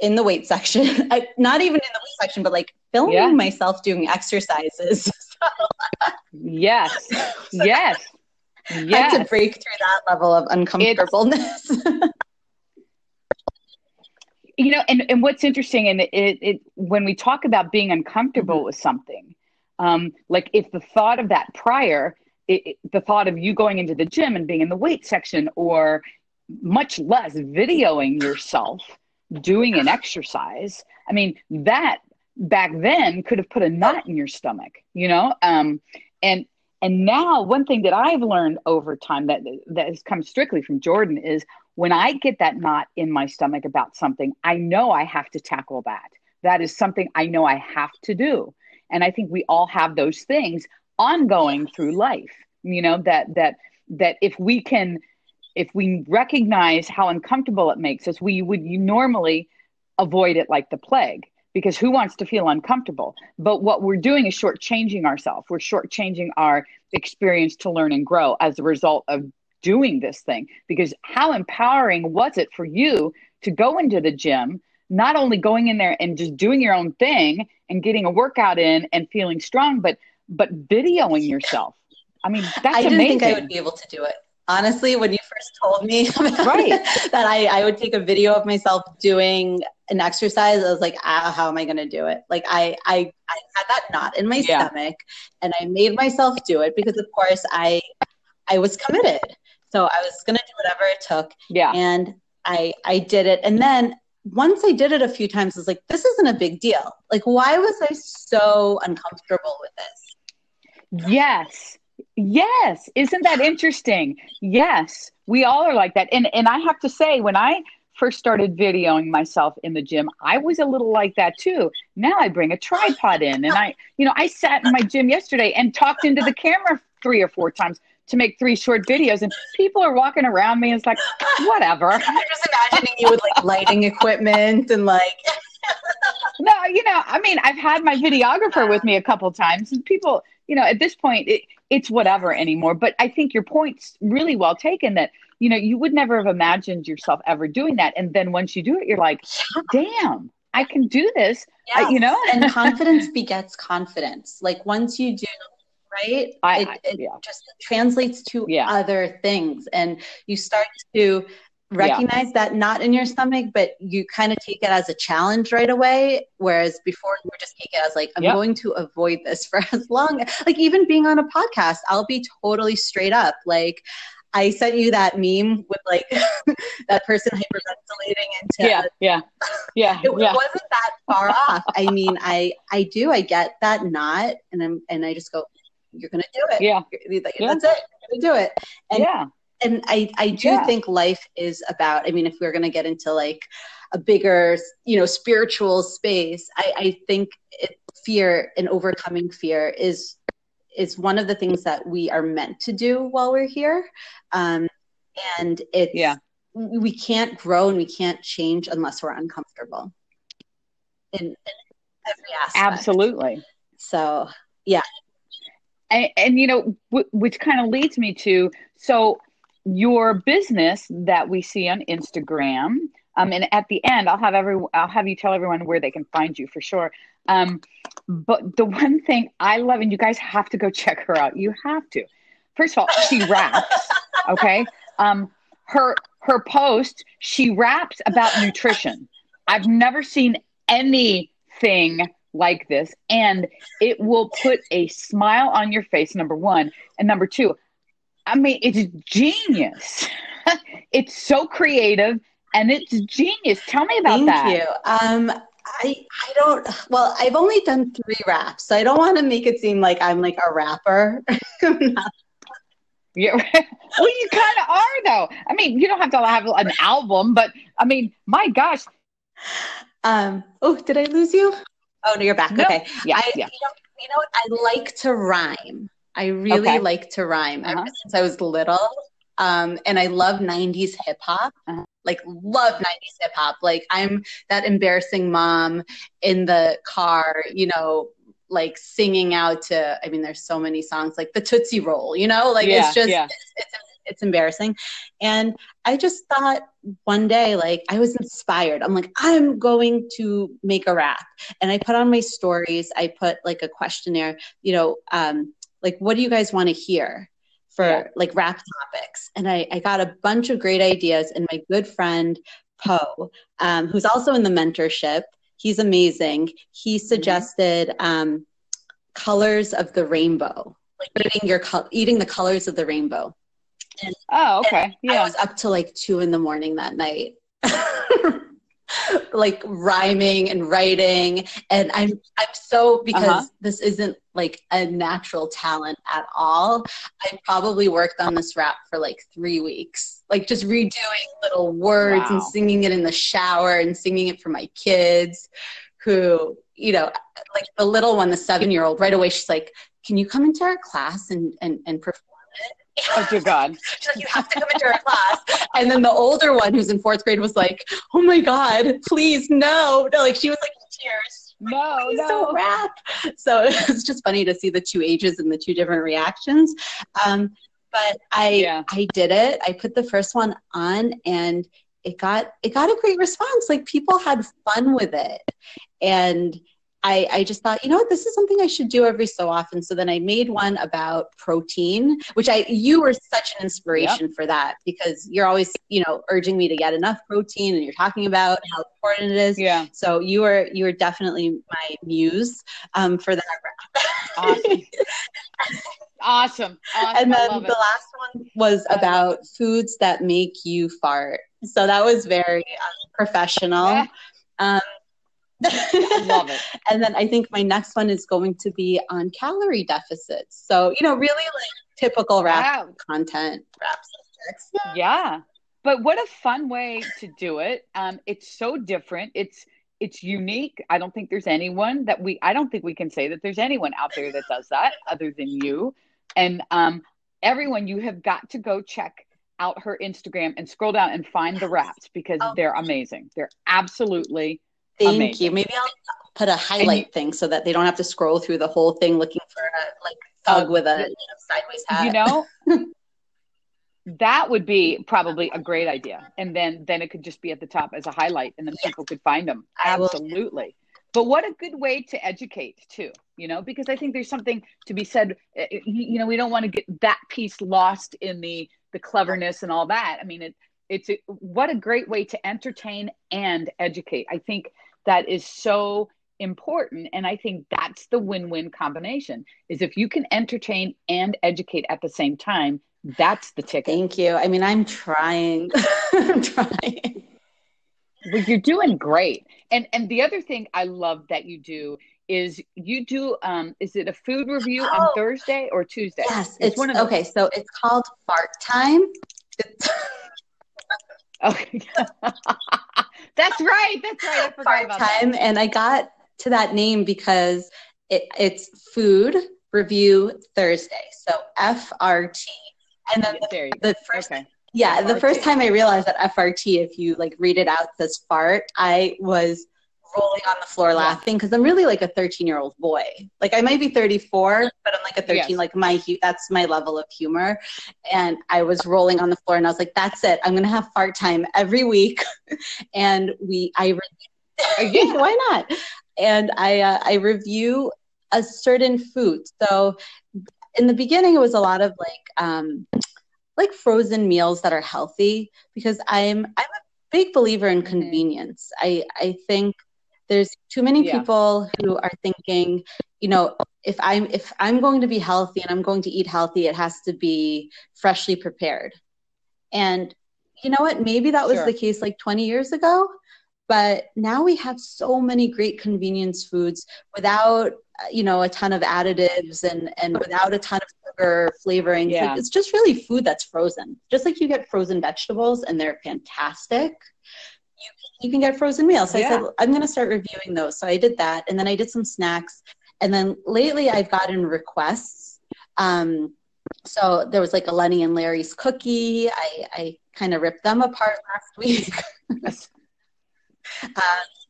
in the weight section, I, not even in the weight section, but like filming yeah. myself doing exercises. yes. so yes yes. to break through that level of uncomfortableness. you know, and, and what's interesting, and it, it when we talk about being uncomfortable mm-hmm. with something, um, like if the thought of that prior, it, it, the thought of you going into the gym and being in the weight section, or much less videoing yourself doing an exercise, I mean, that back then could have put a knot in your stomach, you know? Um, and and now, one thing that I've learned over time that that has come strictly from Jordan is when I get that knot in my stomach about something, I know I have to tackle that. That is something I know I have to do. And I think we all have those things ongoing through life. You know that that that if we can if we recognize how uncomfortable it makes us, we would normally avoid it like the plague because who wants to feel uncomfortable? But what we're doing is shortchanging ourselves. We're shortchanging our experience to learn and grow as a result of doing this thing. Because how empowering was it for you to go into the gym, not only going in there and just doing your own thing and getting a workout in and feeling strong, but but videoing yourself. I mean, that's I didn't amazing. think I would be able to do it honestly when you first told me right. that I, I would take a video of myself doing an exercise i was like ah, how am i going to do it? Like I, I i had that knot in my yeah. stomach and i made myself do it because of course i i was committed. So i was going to do whatever it took yeah. and i i did it. And then once i did it a few times i was like this isn't a big deal. Like why was i so uncomfortable with this? Yes Yes. Isn't that interesting? Yes. We all are like that. And and I have to say when I first started videoing myself in the gym, I was a little like that too. Now I bring a tripod in and I, you know, I sat in my gym yesterday and talked into the camera three or four times to make three short videos and people are walking around me and it's like whatever. I'm just imagining you with like lighting equipment and like No, you know, I mean, I've had my videographer with me a couple times and people, you know, at this point it, it's whatever anymore. But I think your point's really well taken that, you know, you would never have imagined yourself ever doing that. And then once you do it, you're like, damn, I can do this. Yes. I, you know? and confidence begets confidence. Like once you do right I, it, it yeah. just translates to yeah. other things and you start to recognize yeah. that knot in your stomach, but you kind of take it as a challenge right away. Whereas before you just take it as like, I'm yep. going to avoid this for as long. Like even being on a podcast, I'll be totally straight up. Like I sent you that meme with like that person hyperventilating into yeah yeah yeah it yeah. wasn't that far off. I mean, I I do I get that knot, and I'm and I just go, you're gonna do it. Yeah, that's yeah. it. You're gonna do it. And yeah and I, I do yeah. think life is about, I mean, if we're going to get into like a bigger, you know, spiritual space, I, I think it, fear and overcoming fear is, is one of the things that we are meant to do while we're here. Um, and it, yeah. we can't grow and we can't change unless we're uncomfortable in, in every aspect. Absolutely. So, yeah. And, and, you know, w- which kind of leads me to so your business that we see on Instagram. Um, and at the end, I'll have every I'll have you tell everyone where they can find you for sure. Um, but the one thing I love, and you guys have to go check her out. You have to. First of all, she raps. Okay. Um, her her post, she raps about nutrition. I've never seen anything like this, and it will put a smile on your face. Number one, and number two, I mean, it's genius. it's so creative and it's genius. Tell me about Thank that. Thank you. Um, I I don't. Well, I've only done three raps, so I don't want to make it seem like I'm like a rapper. yeah, well, you kind of are though. I mean, you don't have to have an album, but I mean, my gosh. Um. Oh, did I lose you? Oh no, you're back. No. Okay. Yeah. I, yeah. You know, you know what? I like to rhyme. I really okay. like to rhyme uh-huh. ever since I was little. Um, and I love 90s hip hop. Uh-huh. Like, love 90s hip hop. Like, I'm that embarrassing mom in the car, you know, like singing out to, I mean, there's so many songs like the Tootsie Roll, you know, like yeah, it's just, yeah. it's, it's, it's embarrassing. And I just thought one day, like, I was inspired. I'm like, I'm going to make a rap. And I put on my stories, I put like a questionnaire, you know, um, like, what do you guys want to hear? for yeah. like rap topics. And I, I got a bunch of great ideas. And my good friend, Poe, um, who's also in the mentorship, he's amazing. He mm-hmm. suggested um, colors of the rainbow, like eating your eating the colors of the rainbow. And, oh, okay. Yeah. I was up till like two in the morning that night. like rhyming and writing and i'm i'm so because uh-huh. this isn't like a natural talent at all i probably worked on this rap for like three weeks like just redoing little words wow. and singing it in the shower and singing it for my kids who you know like the little one the seven year old right away she's like can you come into our class and and, and perform Oh dear God. She's like, you have to come into our class. And then the older one who's in fourth grade was like, oh my God, please, no. No, like she was like tears. No, no. Don't rap. So it's just funny to see the two ages and the two different reactions. Um, but I yeah. I did it. I put the first one on and it got it got a great response. Like people had fun with it. And I, I just thought, you know what, this is something I should do every so often. So then I made one about protein, which I you were such an inspiration yep. for that because you're always, you know, urging me to get enough protein and you're talking about how important it is. Yeah. So you were you were definitely my muse um, for that. Awesome. awesome. awesome. And then the last one was about foods that make you fart. So that was very uh, professional. Yeah. Um, Love it. and then I think my next one is going to be on calorie deficits. So, you know, really like typical rap wow. content, rap subjects. Yeah. But what a fun way to do it. Um, it's so different. It's it's unique. I don't think there's anyone that we I don't think we can say that there's anyone out there that does that other than you. And um, everyone, you have got to go check out her Instagram and scroll down and find the raps because oh. they're amazing. They're absolutely Thank Amazing. you. Maybe I'll put a highlight you, thing so that they don't have to scroll through the whole thing looking for a like thug uh, with a you know, sideways hat. You know, that would be probably a great idea, and then then it could just be at the top as a highlight, and then yeah. people could find them. Absolutely. But what a good way to educate too, you know, because I think there's something to be said. Eh, eh, you know, we don't want to get that piece lost in the the cleverness and all that. I mean, it it's a, what a great way to entertain and educate. I think that is so important. And i think that's the win-win combination is if you can entertain and educate at the same time that's the ticket. Thank you. I mean i'm trying. I'm trying. Well, you're doing great. And and the other thing i love that you do is you do um is it a food review oh, on thursday or tuesday? Yes it's, it's one of okay so it's called fart time. Okay That's right. That's right. I forgot about time. That. And I got to that name because it, it's Food Review Thursday. So FRT. And then the, the first okay. Yeah, FRT. the first time I realized that FRT, if you like read it out, says fart, I was rolling on the floor laughing because I'm really like a 13 year old boy. Like I might be 34, but I'm like a 13. Yes. Like my that's my level of humor. And I was rolling on the floor, and I was like, "That's it. I'm gonna have fart time every week." and we, I, re- why not? And I, uh, I review a certain food. So in the beginning, it was a lot of like, um, like frozen meals that are healthy because I'm, I'm a big believer in mm-hmm. convenience. I, I think there's too many yeah. people who are thinking you know if i'm if i'm going to be healthy and i'm going to eat healthy it has to be freshly prepared and you know what? Maybe that was sure. the case like 20 years ago, but now we have so many great convenience foods without you know a ton of additives and and without a ton of sugar flavoring yeah. like, it's just really food that's frozen just like you get frozen vegetables and they're fantastic you, can get frozen meals so yeah. i said i'm going to start reviewing those so i did that and then i did some snacks and then lately i've gotten requests um, so there was like a lenny and larry's cookie i i kind of ripped them apart last week um,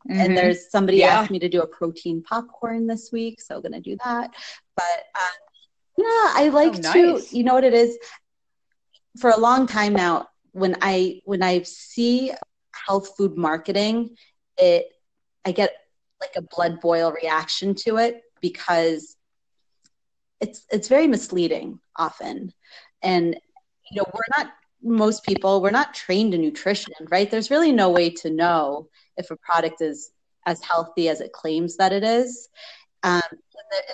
Mm-hmm. And there's somebody yeah. asked me to do a protein popcorn this week, so I'm gonna do that. But um, yeah, I like oh, nice. to. You know what it is? For a long time now, when I when I see health food marketing, it I get like a blood boil reaction to it because it's it's very misleading often, and you know we're not most people we're not trained in nutrition right? There's really no way to know if a product is as healthy as it claims that it is um,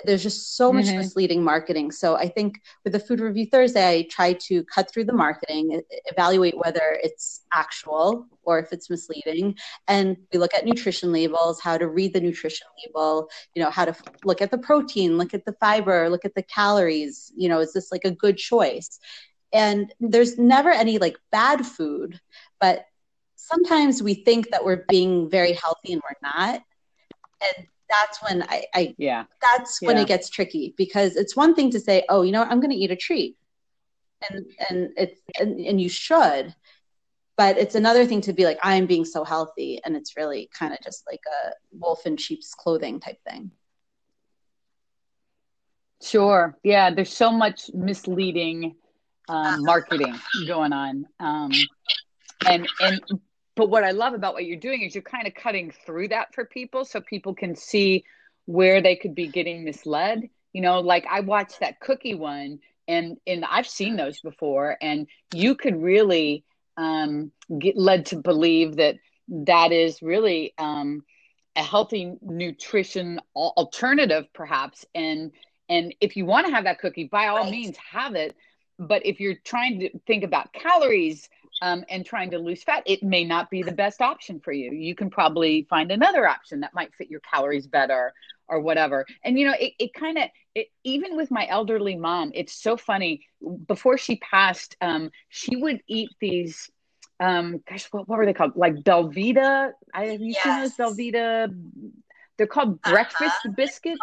there's just so much mm-hmm. misleading marketing. So i think with the food review thursday i try to cut through the marketing evaluate whether it's actual or if it's misleading. And we look at nutrition labels how to read the nutrition label you know how to look at the protein look at the fiber look at the calories. You know is this like a good choice? And there's never any like bad food but sometimes we think that we're being very healthy and we're not. And that's when i, I yeah. that's when yeah. it gets tricky because it's one thing to say oh you know what, i'm going to eat a treat. And and it's and, and you should but it's another thing to be like i'm being so healthy and it's really kind of just like a wolf in sheep's clothing type thing. Sure. Yeah there's so much misleading um, marketing going on. Um, and and but what I love about what you're doing is you're kind of cutting through that for people so people can see where they could be getting misled. You know, like I watched that cookie one and and I've seen those before and you could really um, get led to believe that that is really um, a healthy nutrition alternative perhaps and and if you want to have that cookie by all right. means have it but if you're trying to think about calories um, and trying to lose fat, it may not be the best option for you. You can probably find another option that might fit your calories better or whatever. And you know, it, it kind of even with my elderly mom, it's so funny. Before she passed, um, she would eat these. Um, gosh, what, what were they called? Like Belvita. I have you yes. seen those Belvita? They're called uh-huh. breakfast biscuits,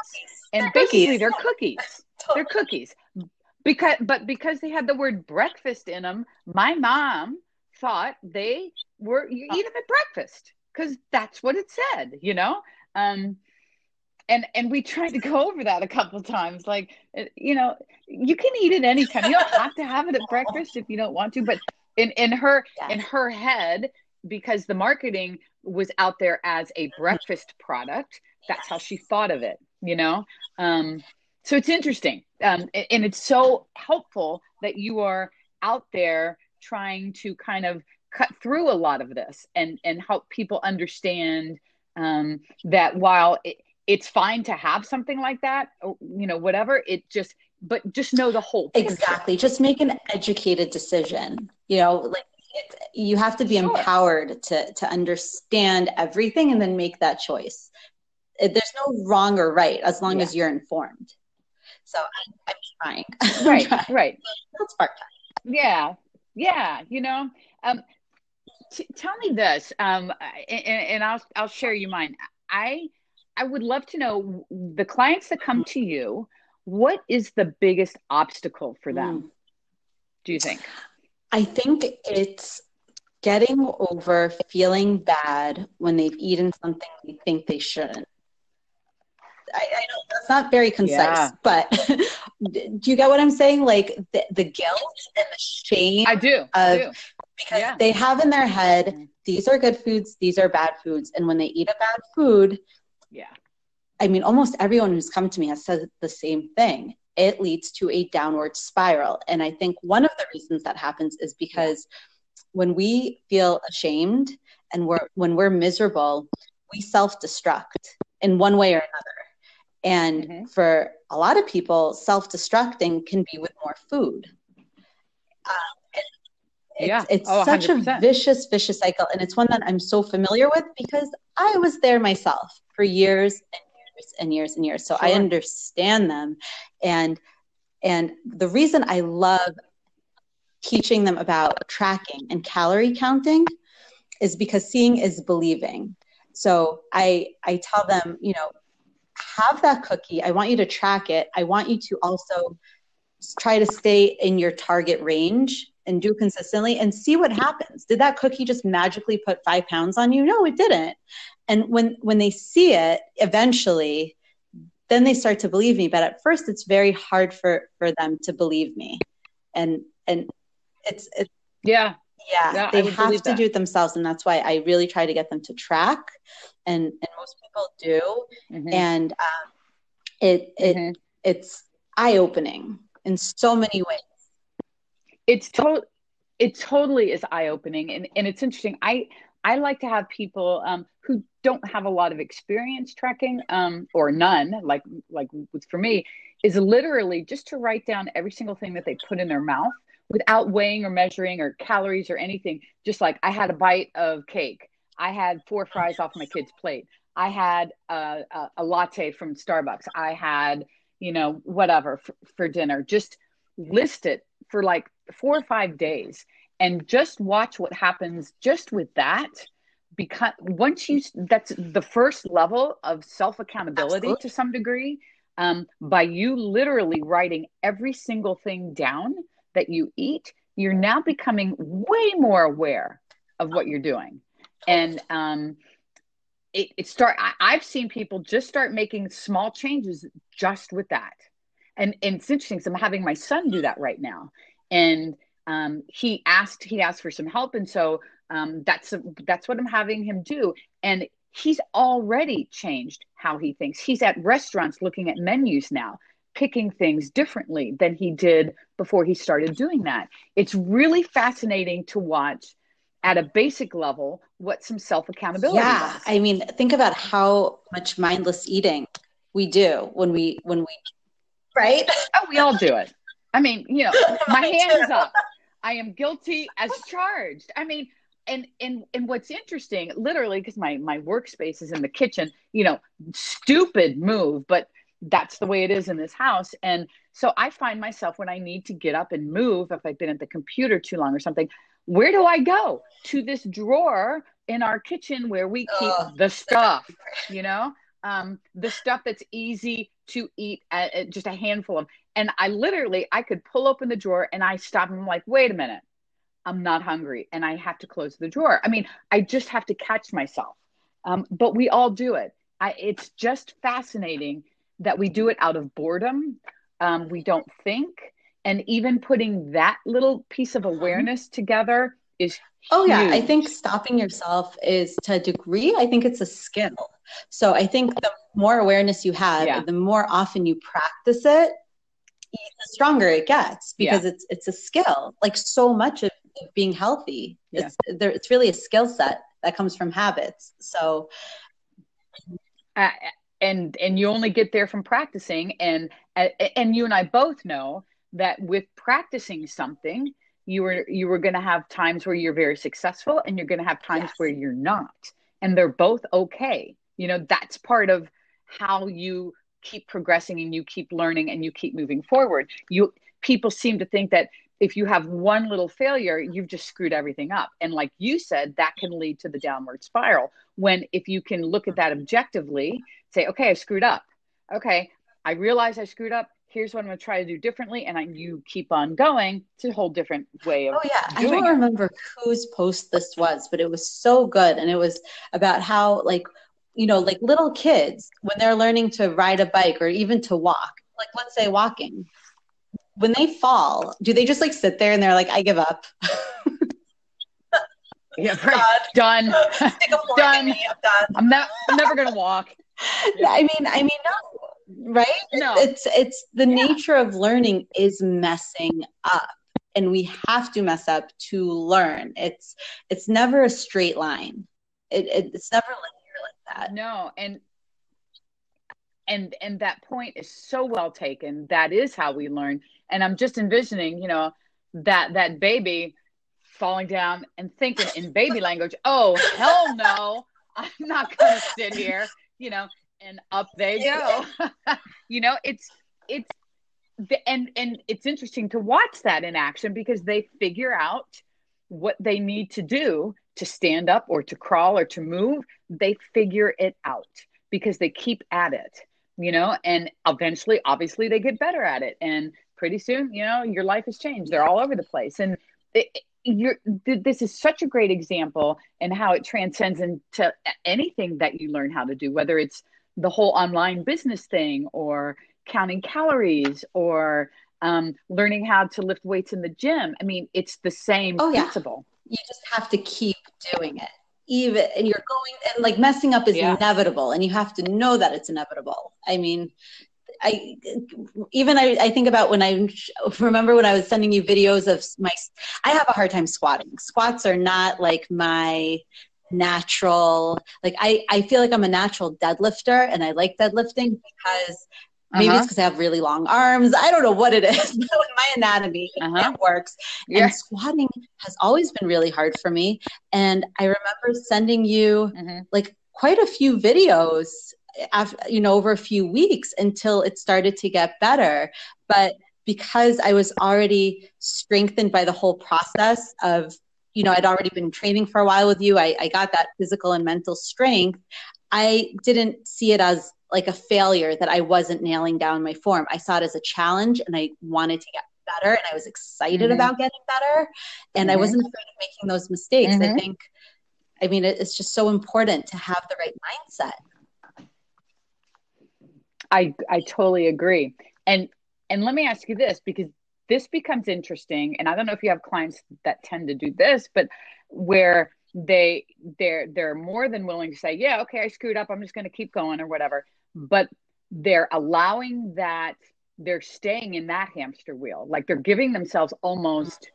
and basically they're cookies. They're cookies, because but because they had the word breakfast in them my mom thought they were you eat them at breakfast because that's what it said you know? Um and and we tried to go over that a couple times like uh, you know you can eat it anytime you don't have to have it at breakfast if you don't want to but in in her in her head because the marketing was out there as a breakfast product that's how she thought of it you know? Um so it's interesting. Um, and it's so helpful that you are out there trying to kind of cut through a lot of this and and help people understand um, that while it, it's fine to have something like that you know whatever it just but just know the whole picture. exactly just make an educated decision you know like it, you have to be sure. empowered to to understand everything and then make that choice there's no wrong or right as long yeah. as you're informed so I'm, I'm trying. Right, trying. right. That's part time. Yeah, yeah. You know, um, t- tell me this, um, and, and I'll I'll share you mine. I I would love to know the clients that come to you. What is the biggest obstacle for them? Mm. Do you think? I think it's getting over feeling bad when they've eaten something they think they shouldn't. I, I know that's not very concise, yeah. but do you get what I'm saying? Like the, the guilt and the shame. I do. Of, I do. Because yeah. they have in their head, mm-hmm. these are good foods, these are bad foods. And when they eat a bad food, yeah. I mean, almost everyone who's come to me has said the same thing. It leads to a downward spiral. And I think one of the reasons that happens is because when we feel ashamed and we're when we're miserable, we self-destruct in one way or another. And mm-hmm. for a lot of people, self destructing can be with more food. Um, it's, yeah. it's oh, such a vicious, vicious cycle. And it's one that I'm so familiar with because I was there myself for years and years and years and years. So sure. I understand them. And and the reason I love teaching them about tracking and calorie counting is because seeing is believing. So I I tell them, you know, have that cookie. I want you to track it. I want you to also try to stay in your target range and do consistently and see what happens. Did that cookie just magically put five pounds on you? No, it didn't. And when when they see it, eventually, then they start to believe me. But at first, it's very hard for for them to believe me, and and it's it's yeah yeah, yeah they have to do it themselves, and that's why I really try to get them to track, and and most people do, mm-hmm. and um, it it mm-hmm. it's eye opening in so many ways it's total it totally is eye opening and, and it's interesting i i like to have people um, who don't have a lot of experience tracking um, or none like like for me is literally just to write down every single thing that they put in their mouth without weighing or measuring or calories or anything just like i had a bite of cake. I had four fries off my kid's plate. I had a, a, a latte from starbucks. I had you know whatever for, for dinner. Just list it for like four or five days and just watch what happens just with that because once you that's the first level of self accountability to some degree um, by you literally writing every single thing down that you eat you're now becoming way more aware of what you're doing. And um, it, it start I, i've seen people just start making small changes just with that. And, and it's interesting because i'm having my son do that right now. And um, he asked he asked for some help. And so um, that's that's what i'm having him do. And he's already changed how he thinks. He's at restaurants looking at menus now picking things differently than he did before he started doing that it's really fascinating to watch at a basic level what some self accountability yeah does. i mean think about how much mindless eating we do when we when we right oh we all do it I mean, you know, my hands up. I am guilty as charged. I mean, and and and what's interesting, literally, because my my workspace is in the kitchen. You know, stupid move, but that's the way it is in this house. And so I find myself when I need to get up and move, if I've been at the computer too long or something, where do I go? To this drawer in our kitchen where we keep oh, the stuff, you know, um, the stuff that's easy to eat, at, at just a handful of. And I literally, I could pull open the drawer and I stop and I'm like, wait a minute, I'm not hungry. And I have to close the drawer. I mean, I just have to catch myself. Um, but we all do it. I, it's just fascinating that we do it out of boredom. Um, we don't think. And even putting that little piece of awareness together is Oh yeah, I think stopping yourself is to a degree, I think it's a skill. So I think the more awareness you have, yeah. the more often you practice it, the stronger it gets because yeah. it's it's a skill. Like so much of being healthy, yeah. it's there. It's really a skill set that comes from habits. So, uh, and and you only get there from practicing. And and you and I both know that with practicing something, you were you were going to have times where you're very successful, and you're going to have times yes. where you're not, and they're both okay. You know that's part of how you keep progressing and you keep learning and you keep moving forward. You people seem to think that if you have one little failure, you've just screwed everything up. And like you said, that can lead to the downward spiral. When if you can look at that objectively, say, okay, I screwed up. Okay, I realize I screwed up. Here's what I'm going to try to do differently, and I, you keep on going. It's a whole different way of. Oh yeah, I don't it. remember whose post this was, but it was so good, and it was about how like you know, like little kids when they're learning to ride a bike or even to walk, like let's say walking, when they fall, do they just like sit there and they're like, I give up? yeah, right. done. done. Me, I'm done. I'm not. I'm never gonna walk. Yeah. I mean, I mean, no, right? No, it's it's the yeah. nature of learning is messing up, and we have to mess up to learn. It's it's never a straight line. It, it it's never like that. No, and and and that point is so well taken. That is how we learn. And I'm just envisioning, you know, that that baby falling down and thinking in baby language, oh, hell no, I'm not going to sit here, you know, and up they go. you know, it's, it's, the, and and it's interesting to watch that in action because they figure out what they need to do to stand up or to crawl or to move. They figure it out because they keep at it you know and eventually obviously they get better at it. And pretty soon you know your life has changed. They're all over the place. And it, you're this is such a great example and how it transcends into anything that you learn how to do whether it's the whole online business thing or counting calories or um, learning how to lift weights in the gym. I mean, it's the same oh, principle. Yeah. You just have to keep doing it. Even and you're going and like messing up is yeah. inevitable, and you have to know that it's inevitable. I mean, I even I, I think about when I remember when I was sending you videos of my I have a hard time squatting. Squats are not like my natural like I, I feel like I'm a natural deadlifter and I like deadlifting because Maybe uh-huh. it's because I have really long arms. I don't know what it is. But my anatomy uh-huh. it works. Yeah. And squatting has always been really hard for me. And I remember sending you mm-hmm. like quite a few videos after, you know, over a few weeks until it started to get better. But because I was already strengthened by the whole process of, you know, I'd already been training for a while with you. I, I got that physical and mental strength. I didn't see it as like a failure that I wasn't nailing down my form. I saw it as a challenge and I wanted to get better and I was excited mm-hmm. about getting better and mm-hmm. I wasn't afraid of making those mistakes. Mm-hmm. I think I mean it's just so important to have the right mindset. I I totally agree. And and let me ask you this because this becomes interesting and I don't know if you have clients that tend to do this but where they they're they're more than willing to say yeah okay i screwed up i'm just going to keep going or whatever but they're allowing that they're staying in that hamster wheel like they're giving themselves almost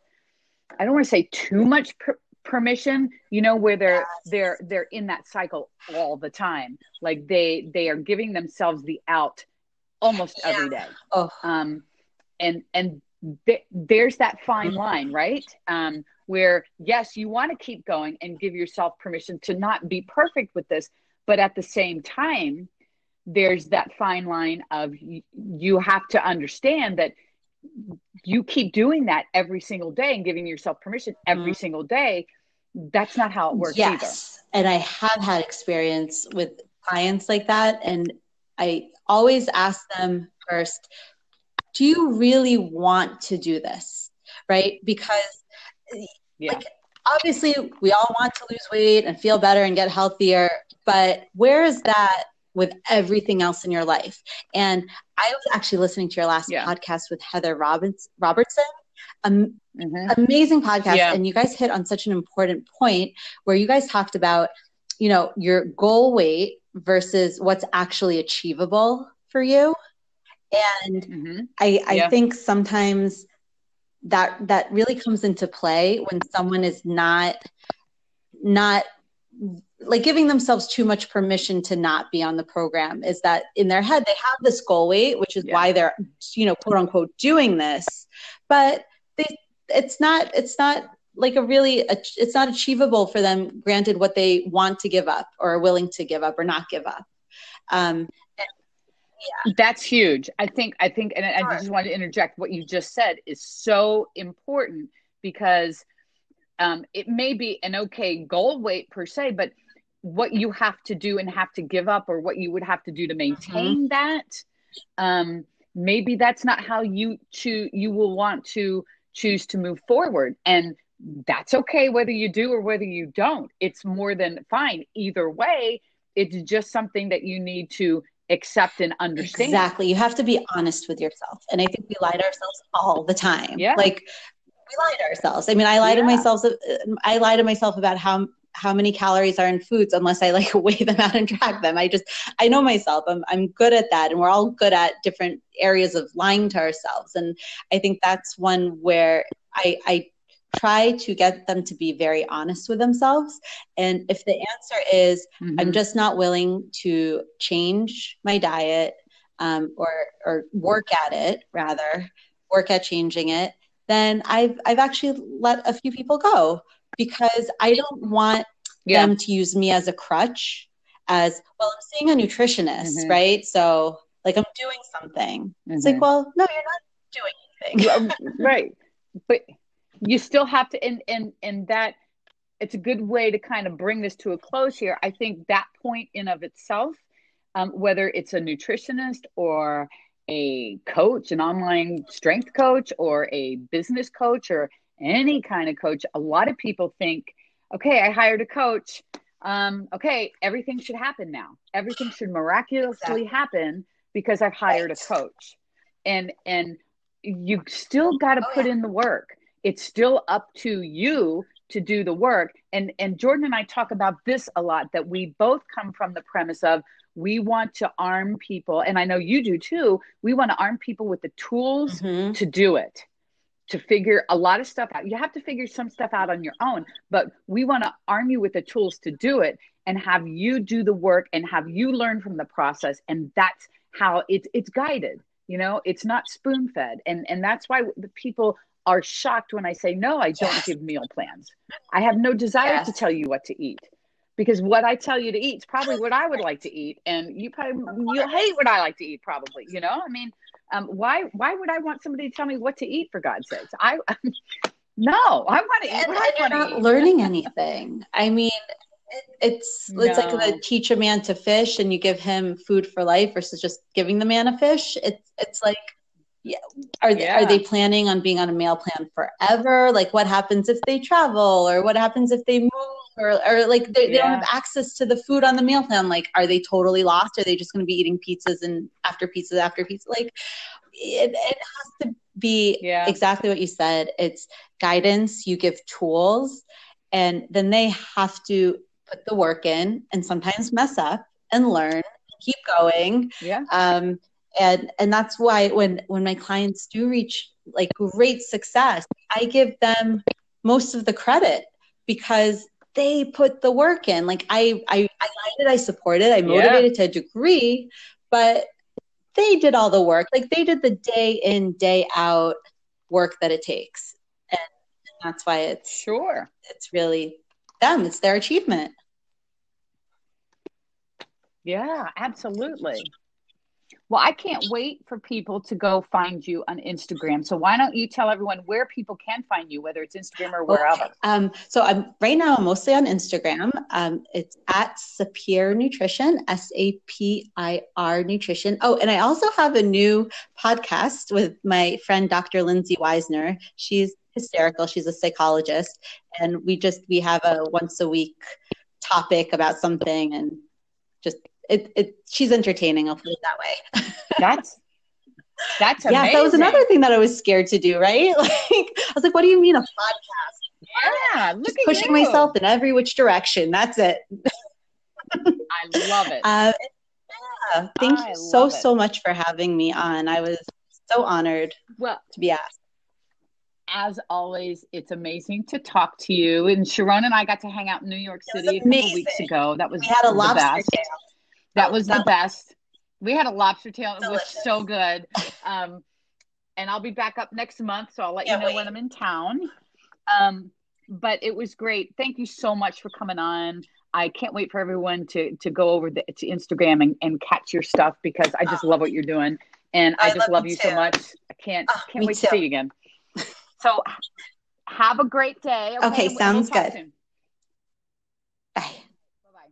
i don't want to say too much per- permission you know where they're they're they're in that cycle all the time. Like they they are giving themselves the out almost yeah. every day. Oh. um and and th- there's that fine line right? Um where yes you want to keep going and give yourself permission to not be perfect with this but at the same time there's that fine line of you have to understand that you keep doing that every single day and giving yourself permission every mm-hmm. single day that's not how it works yes. either. and i have had experience with clients like that and i always ask them first do you really want to do this right because yeah. like obviously we all want to lose weight and feel better and get healthier but where is that with everything else in your life. And I was actually listening to your last yeah. podcast with Heather Robbins, Robertson. Um, mm-hmm. Amazing podcast. Yeah. And you guys hit on such an important point where you guys talked about, you know, your goal weight versus what's actually achievable for you. And mm-hmm. I, I yeah. think sometimes that that really comes into play when someone is not not like giving themselves too much permission to not be on the program is that in their head they have this goal weight which is yeah. why they're you know quote unquote doing this but they it's not it's not like a really it's not achievable for them granted what they want to give up or are willing to give up or not give up um yeah. That's huge. I think I think and I just want to interject what you just said is so important because um, it may be an okay goal weight per se, but what you have to do and have to give up or what you would have to do to maintain mm-hmm. that um maybe that's not how you choose you will want to choose to move forward. And that's okay whether you do or whether you don't. It's more than fine. Either way it's just something that you need to accept and understand. Exactly. You have to be honest with yourself. And i think we lie to ourselves all the time. Yeah. Like we lie to ourselves. I mean i lie yeah. to myself i lie to myself about how how many calories are in foods unless I like weigh them out and track them. I just I know myself. I'm I'm good at that and we're all good at different areas of lying to ourselves. And I think that's one where I I try to get them to be very honest with themselves. And if the answer is mm-hmm. I'm just not willing to change my diet um, or or work at it rather, work at changing it, then I've I've actually let a few people go because I don't want yeah. them to use me as a crutch as well i'm seeing a nutritionist mm-hmm. right so like i'm doing something mm-hmm. it's like mm-hmm. well no you're not doing anything right but you still have to and and and that it's a good way to kind of bring this to a close here i think that point in of itself um, whether it's a nutritionist or a coach an online strength coach or a business coach or any kind of coach a lot of people think okay i hired a coach um, okay, everything should happen now. Everything should miraculously happen because I've hired a coach. And and you still got to oh, put yeah. in the work. It's still up to you to do the work. And and Jordan and I talk about this a lot that we both come from the premise of we want to arm people and I know you do too. We want to arm people with the tools mm-hmm. to do it to figure a lot of stuff out. You have to figure some stuff out on your own, but we want to arm you with the tools to do it and have you do the work and have you learn from the process. And that's how it's it's guided. You know, it's not spoon fed, and and that's why the people are shocked when I say no. I don't yes. give meal plans. I have no desire yes. to tell you what to eat because what I tell you to eat is probably what I would like to eat, and you probably you'll hate what I like to eat. Probably, you know. I mean, um, why why would I want somebody to tell me what to eat for God's sakes? I no, I want to eat. And, and you're not eat. learning anything. I mean, it's no. it's like the teach a man to fish and you give him food for life versus just giving the man a fish. It's it's like yeah are they, yeah. are they planning on being on a meal plan forever like what happens if they travel or what happens if they move or, or like they, yeah. they don't have access to the food on the meal plan. Like are they totally lost? Are they just going to be eating pizzas and after pizzas after pizza like it, it has to be yeah. exactly what you said. It's guidance. You give tools and then they have to put the work in and sometimes mess up and learn and keep going. Yeah. Um and and that's why when when my clients do reach like great success i give them most of the credit because they put the work in. Like I, I, I liked it, I supported, I motivated yeah. to a degree, but they did all the work. Like they did the day in, day out work that it takes. And that's why it's sure. It's really them. It's their achievement. Yeah, absolutely. Well, I can't wait for people to go find you on Instagram. So why don't you tell everyone where people can find you, whether it's Instagram or wherever? Okay. Um, so I'm right now I'm mostly on Instagram. Um, it's at Sapir Nutrition, S A P I R Nutrition. Oh, and I also have a new podcast with my friend Dr. Lindsay Weisner. She's hysterical. She's a psychologist, and we just we have a once a week topic about something and just it, it she's entertaining. I'll put it that way. That's that's amazing. yeah. That was another thing that I was scared to do. Right? Like I was like, what do you mean a podcast? Yeah, look Just pushing you. myself in every which direction. That's it. I love it. Uh, yeah, thank I you so it. so much for having me on. I was so honored well to be asked as always, it's amazing to talk to you. And Sharone and I got to hang out in New York City a couple weeks ago. That was we had a lobster. Tail. That was the best. We had a lobster tail. It was so good. Um, and I'll be back up next month, so I'll let you know wait. when I'm in town. Um, but it was great. Thank you so much for coming on. I can't wait for everyone to to go over the, to Instagram and, and catch your stuff because I just oh. love what you're doing, and I, I just love, you too. so much. I can't oh, can't wait too. to see you again. So have a great day. Okay, okay sounds we'll good. Soon.